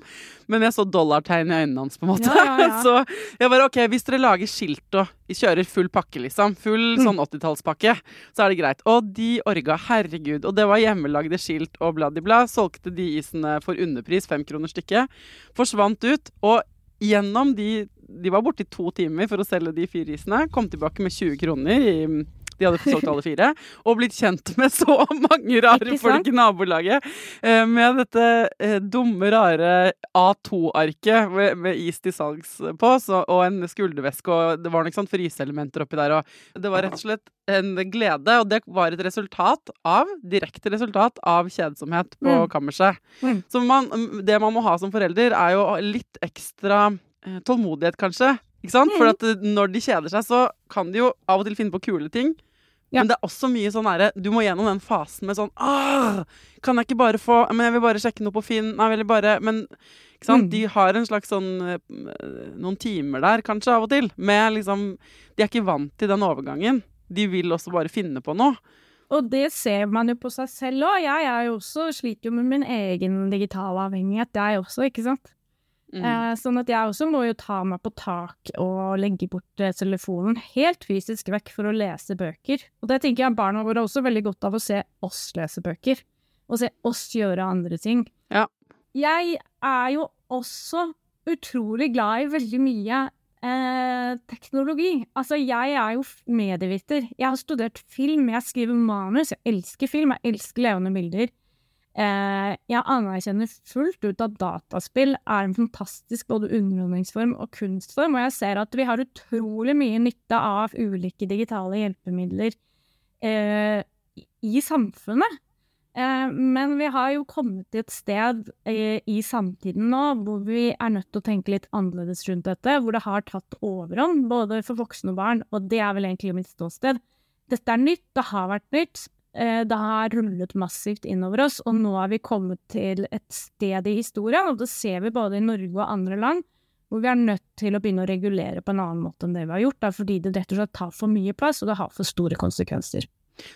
[SPEAKER 2] Men jeg så dollartegn i øynene hans, på en måte.
[SPEAKER 3] Ja, ja, ja.
[SPEAKER 2] Så jeg bare OK, hvis dere lager skilt og kjører full pakke, liksom, full
[SPEAKER 3] Mm.
[SPEAKER 2] sånn 80-tallspakke, så er det greit. Og de orga, herregud. Og det var hjemmelagde skilt og blad-i-blad. Solgte de isene for underpris, fem kroner stykket. Forsvant ut. Og gjennom de De var borte i to timer for å selge de fire isene. Kom tilbake med 20 kroner i de hadde solgt alle fire. Og blitt kjent med så mange rare folk i nabolaget. eh, Med dette eh, dumme, rare A2-arket med, med is til salgs på, så, og en skulderveske, og det var noen sånn fryseelementer oppi der. Og det var rett og slett en glede, og det var et resultat av, direkte resultat av kjedsomhet på
[SPEAKER 3] Mm.
[SPEAKER 2] kammerset.
[SPEAKER 3] Mm.
[SPEAKER 2] Så man, det man må ha som forelder, er jo litt ekstra eh, tålmodighet, kanskje. Ikke sant? For at eh, når de kjeder seg, så kan de jo av og til finne på kule ting.
[SPEAKER 3] Ja.
[SPEAKER 2] Men det er også mye sånn herre Du må gjennom den fasen med sånn Åh, Kan jeg ikke bare få Men jeg vil bare sjekke noe på Finn. Nei, jeg bare Men ikke sant?
[SPEAKER 3] Mm.
[SPEAKER 2] De har en slags sånn eh, Noen timer der, kanskje, av og til. Med liksom De er ikke vant til den overgangen. De vil også bare finne på noe.
[SPEAKER 3] Og det ser man jo på seg selv òg. Jeg er jo også, sliter jo med min egen digitale avhengighet, jeg også, ikke sant.
[SPEAKER 2] Mm.
[SPEAKER 3] Eh, sånn at jeg også må jo ta meg på tak og legge bort eh, telefonen helt fysisk vekk for å lese bøker. Og det tenker jeg barna våre har også veldig godt av å se oss lese bøker. Og se oss gjøre andre ting.
[SPEAKER 2] Ja.
[SPEAKER 3] Jeg er jo også utrolig glad i veldig mye eh, teknologi. Altså, jeg er jo medieviter. Jeg har studert film, jeg skriver manus, jeg elsker film, jeg elsker levende bilder. Eh, jeg anerkjenner fullt ut at dataspill er en fantastisk både underholdningsform og kunstform, og jeg ser at vi har utrolig mye nytte av ulike digitale hjelpemidler eh, i- samfunnet. Eh, men vi har jo kommet til et sted eh, i samtiden nå hvor vi er nødt til å tenke litt annerledes rundt dette, hvor det har tatt overhånd, både for voksne og barn, og det er vel egentlig mitt ståsted. Dette er nytt, det har vært nytt, det har rullet massivt innover oss, og nå er vi kommet til et sted i historien, og det ser vi både i Norge og andre land, hvor vi er nødt til å begynne å regulere på en annen måte enn det vi har gjort, da, fordi det rett og slett tar for mye plass, og det har for store konsekvenser.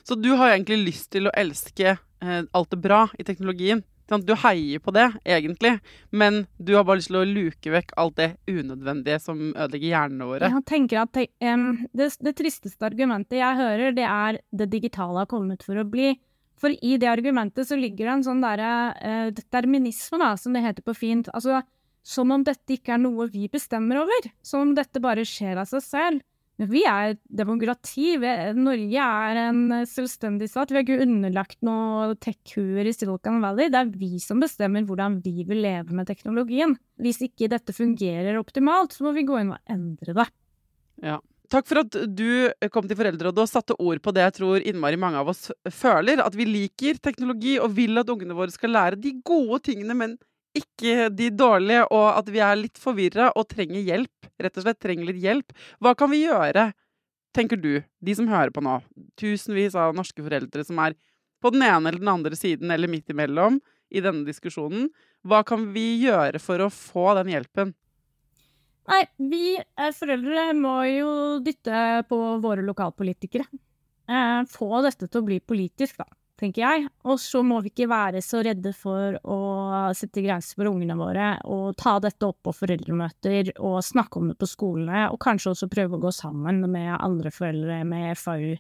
[SPEAKER 2] Så du har egentlig lyst til å elske eh, alt det bra i teknologien. Du heier på det, egentlig, men du har bare lyst til å luke vekk alt det unødvendige som ødelegger hjernene våre.
[SPEAKER 3] Jeg tenker at em, det, det tristeste argumentet jeg hører, det er det digitale har kommet for å bli. For i det argumentet så ligger det en sånn derre uh, determinisme, da, som det heter på fint. Altså, som om dette ikke er noe vi bestemmer over. Som om dette bare skjer av seg selv. Vi er et demokrati. Vi, Norge er en eh, selvstendig stat. Vi er ikke underlagt noe tech-huer i Silicon Valley. Det er vi som bestemmer hvordan vi vil leve med teknologien. Hvis ikke dette fungerer optimalt, så må vi gå inn og endre det.
[SPEAKER 2] Ja. Takk for at du kom til Foreldrerådet og satte ord på det jeg tror innmari mange av oss føler. At vi liker teknologi og vil at ungene våre skal lære de gode tingene, men ikke de dårlige, og at vi er litt forvirra og trenger hjelp. Rett og slett trenger litt hjelp. Hva kan vi gjøre, tenker du, de som hører på nå? Tusenvis av norske foreldre som er på den ene eller den andre siden eller midt imellom i denne diskusjonen. Hva kan vi gjøre for å få den hjelpen?
[SPEAKER 3] Nei, vi eh, foreldre må jo dytte på våre lokalpolitikere. Eh, få dette til å bli politisk, da, tenker jeg. Og så må vi ikke være så redde for å sette grenser for ungene våre, og ta dette opp på foreldremøter, og snakke om det på skolene, og kanskje også prøve å gå sammen med andre foreldre med FAU.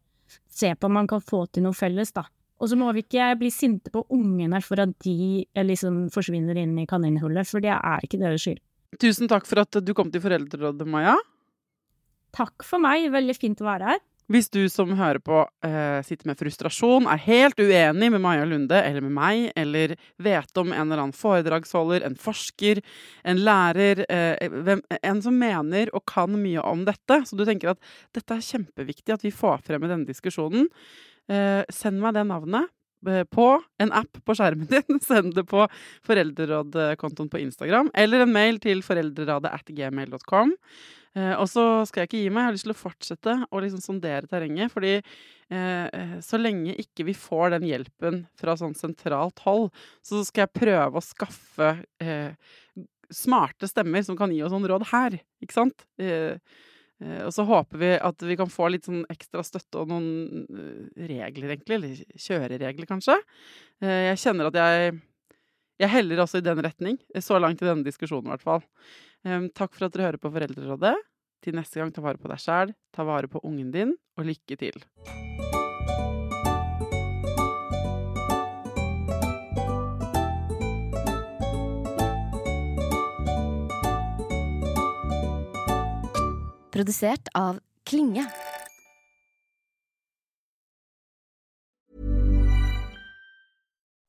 [SPEAKER 3] Se på om man kan få til noe felles, da. Og så må vi ikke bli sinte på ungene for at de eh, liksom forsvinner inn i kaninhullet, for det er ikke deres skyld.
[SPEAKER 2] Tusen takk for at du kom til Foreldrerådet, Maja.
[SPEAKER 3] Takk for meg, veldig fint å være her.
[SPEAKER 2] Hvis du som hører på eh, sitter med frustrasjon, er helt uenig med Maja Lunde eller med meg, eller vet om en eller annen foredragsholder, en forsker, en lærer, eh, hvem, en som mener og kan mye om dette, så du tenker at dette er kjempeviktig at vi får frem i denne diskusjonen, eh, send meg det navnet eh, på en app på skjermen din. Send det på Foreldrerådkontoen på Instagram, eller en mail til foreldrerådet at gmail.com. Eh, og så skal jeg ikke gi meg. Jeg har lyst til å fortsette å liksom sondere terrenget. Fordi eh, så lenge ikke vi får den hjelpen fra sånn sentralt hold, så skal jeg prøve å skaffe eh, smarte stemmer som kan gi oss noen råd her. Ikke sant? Eh, eh, og så håper vi at vi kan få litt sånn ekstra støtte og noen eh, regler, egentlig. Eller kjøreregler, kanskje. jeg kjenner at jeg jeg heller også i den retning. Så langt i denne diskusjonen, i hvert fall. Um, takk for at dere hører på Foreldrerådet. Til neste gang, ta vare på deg sjæl, ta vare på ungen din, og lykke til.
[SPEAKER 4] Produsert av Klinge.